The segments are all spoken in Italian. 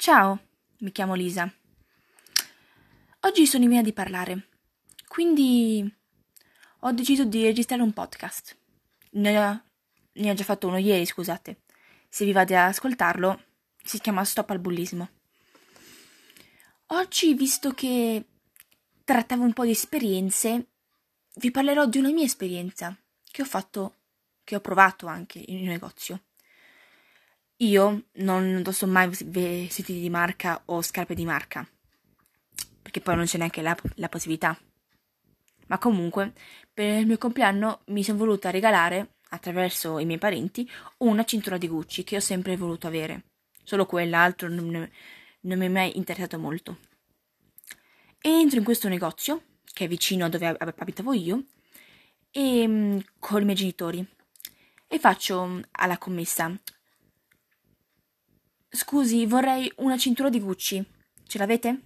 Ciao, mi chiamo Lisa. Oggi sono in via di parlare, quindi ho deciso di registrare un podcast. Ne ho, ne ho già fatto uno ieri, scusate. Se vi vado ad ascoltarlo, si chiama Stop al bullismo. Oggi, visto che trattavo un po' di esperienze, vi parlerò di una mia esperienza che ho fatto, che ho provato anche in un negozio. Io non indosso mai vestiti di marca o scarpe di marca, perché poi non c'è neanche la, la possibilità. Ma comunque, per il mio compleanno mi sono voluta regalare, attraverso i miei parenti, una cintura di Gucci che ho sempre voluto avere. Solo quella, altro non, non mi è mai interessato molto. Entro in questo negozio, che è vicino a dove abitavo io, e, mm, con i miei genitori, e faccio mm, alla commessa Scusi, vorrei una cintura di Gucci. Ce l'avete?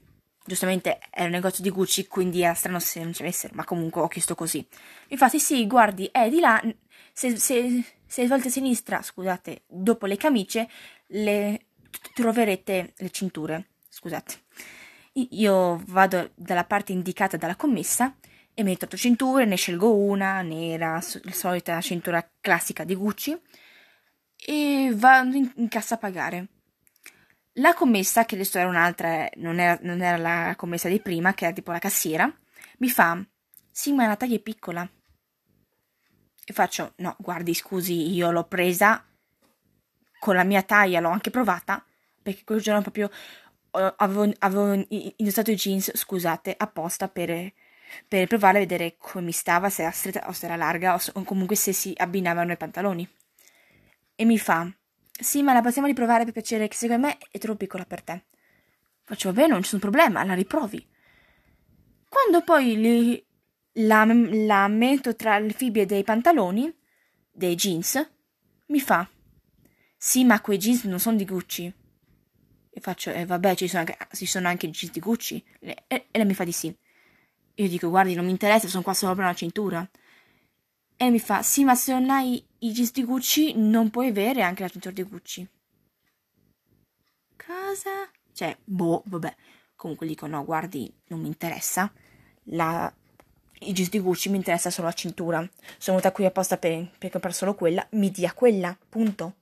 Giustamente era un negozio di Gucci, quindi era strano se non ce l'avessero, ma comunque ho chiesto così. Infatti, sì, guardi, è di là. Se, se, se volte a sinistra, scusate, dopo le camicie, le troverete le cinture. Scusate. Io vado dalla parte indicata dalla commessa e metto tre cinture, ne scelgo una, nera, la solita cintura classica di Gucci, e vado in, in cassa a pagare. La commessa, che adesso era un'altra, non era, non era la commessa di prima, che era tipo la cassiera, mi fa: Sì, ma la taglia è piccola. E faccio: No, guardi, scusi, io l'ho presa con la mia taglia, l'ho anche provata, perché quel giorno proprio avevo, avevo indossato i jeans, scusate, apposta per, per provare a vedere come mi stava, se era stretta o se era larga, o comunque se si abbinavano i pantaloni. E mi fa sì, ma la possiamo riprovare per piacere, che secondo me è troppo piccola per te. Faccio, va bene, non c'è un problema, la riprovi. Quando poi li, la, la metto tra le fibbie dei pantaloni, dei jeans, mi fa, sì, ma quei jeans non sono di Gucci. E faccio, eh vabbè, ci sono anche, ci sono anche jeans di Gucci. E, e, lei mi fa di sì. Io dico, guardi, non mi interessa, sono qua solo per una cintura. E mi fa, sì, ma se non hai i jeans di Gucci non puoi avere anche la cintura di Gucci. Cosa? Cioè, boh, vabbè. Comunque dico, no, guardi, non mi interessa. La... I jeans di Gucci mi interessa solo la cintura. Sono venuta qui apposta per, per comprare solo quella. Mi dia quella, punto.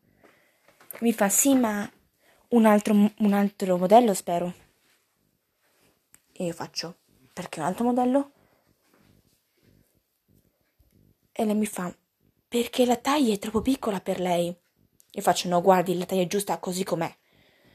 Mi fa, sì, ma un altro, un altro modello, spero. E io faccio, perché un altro modello? E lei mi fa, perché la taglia è troppo piccola per lei. Io faccio, no, guardi, la taglia è giusta così com'è.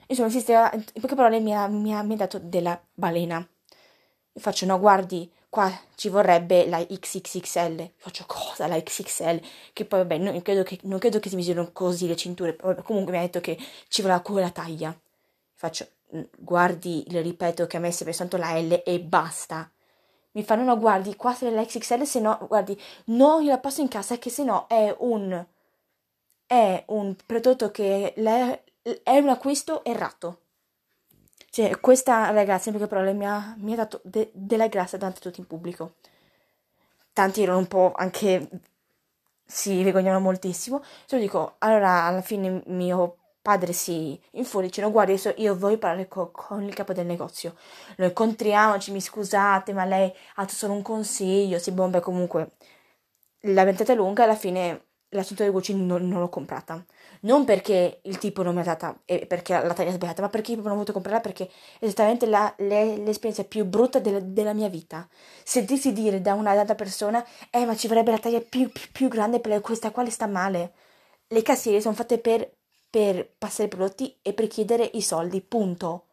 Insomma, insisteva, in poche parole mi ha, mi ha, mi ha dato della balena. Io faccio, no, guardi, qua ci vorrebbe la XXXL. Io faccio, cosa, la XXL? Che poi, vabbè, non credo che, non credo che si misurino così le cinture. Comunque mi ha detto che ci voleva quella taglia. Io faccio, guardi, le ripeto che a me serve soltanto la L e basta mi fanno no guardi qua c'è l'XXL se no guardi non la passo in casa che se no è un è un prodotto che le, è un acquisto errato. Cioè questa ragazza in poche parole mi ha, mi ha dato de, della grazia davanti a tutti in pubblico. Tanti erano un po' anche si vergognano moltissimo. Cioè dico allora alla fine mio padre si infuricino, guardi, adesso io voglio parlare co- con il capo del negozio. Lo incontriamoci, mi scusate, ma lei ha solo un consiglio, si bomba comunque. La ventata è lunga, alla fine la cintura di Gucci non, non, l'ho comprata. Non perché il tipo non mi ha data, e perché la taglia è sbagliata, ma perché io non ho voluto comprarla perché è esattamente la, le, l'esperienza più brutta della, della, mia vita. Sentirsi dire da una data persona, eh ma ci vorrebbe la taglia più, più, più grande per questa quale sta male. Le cassiere sono fatte per per passare i prodotti e per chiedere i soldi, punto.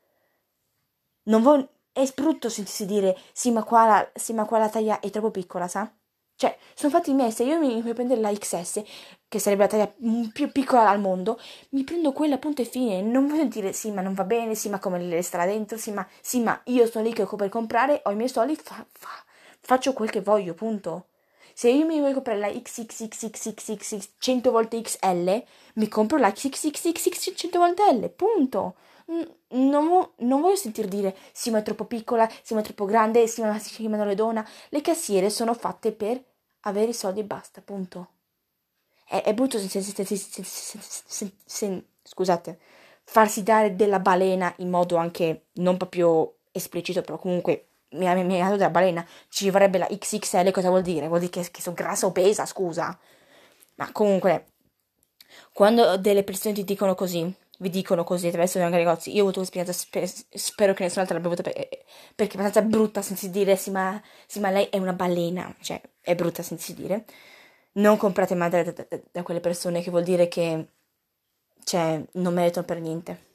Non vo- è brutto sentirsi dire sì ma, qua la, sì, ma qua la taglia è troppo piccola, sa? Cioè, sono fatti miei, se io mi voglio prendere la XS, che sarebbe la taglia più piccola al mondo, mi prendo quella, punto e fine. Non voglio dire sì, ma non va bene, sì, ma come le starà dentro, sì, ma, sì, ma io sono lì che per comprare, ho i miei soldi, fa, fa, faccio quel che voglio, punto. Se io mi voglio comprare la XXXXXX 100 volte XL, mi compro la XXXXX 100 volte L, punto. Non, non, voglio sentir dire sì ma è troppo piccola, sì ma è troppo grande, sì ma, non le dona. Le cassiere sono fatte per avere i soldi e basta, punto. È, è brutto se, se, se, scusate, farsi dare della balena in modo anche non proprio esplicito, però comunque mi ha, mi ha dato della balena, ci vorrebbe la XXL, cosa vuol dire? Vuol dire che, che sono grassa o pesa, scusa. Ma comunque, quando delle persone ti dicono così, vi dicono così attraverso i negozi, io ho avuto un'esperienza, sper- spero che nessun'altra l'abbia avuta per- perché è abbastanza brutta senza dire sì ma, sì ma, lei è una balena, cioè è brutta senza dire. Non comprate mai da, da, da, quelle persone che vuol dire che cioè, non meritano per niente.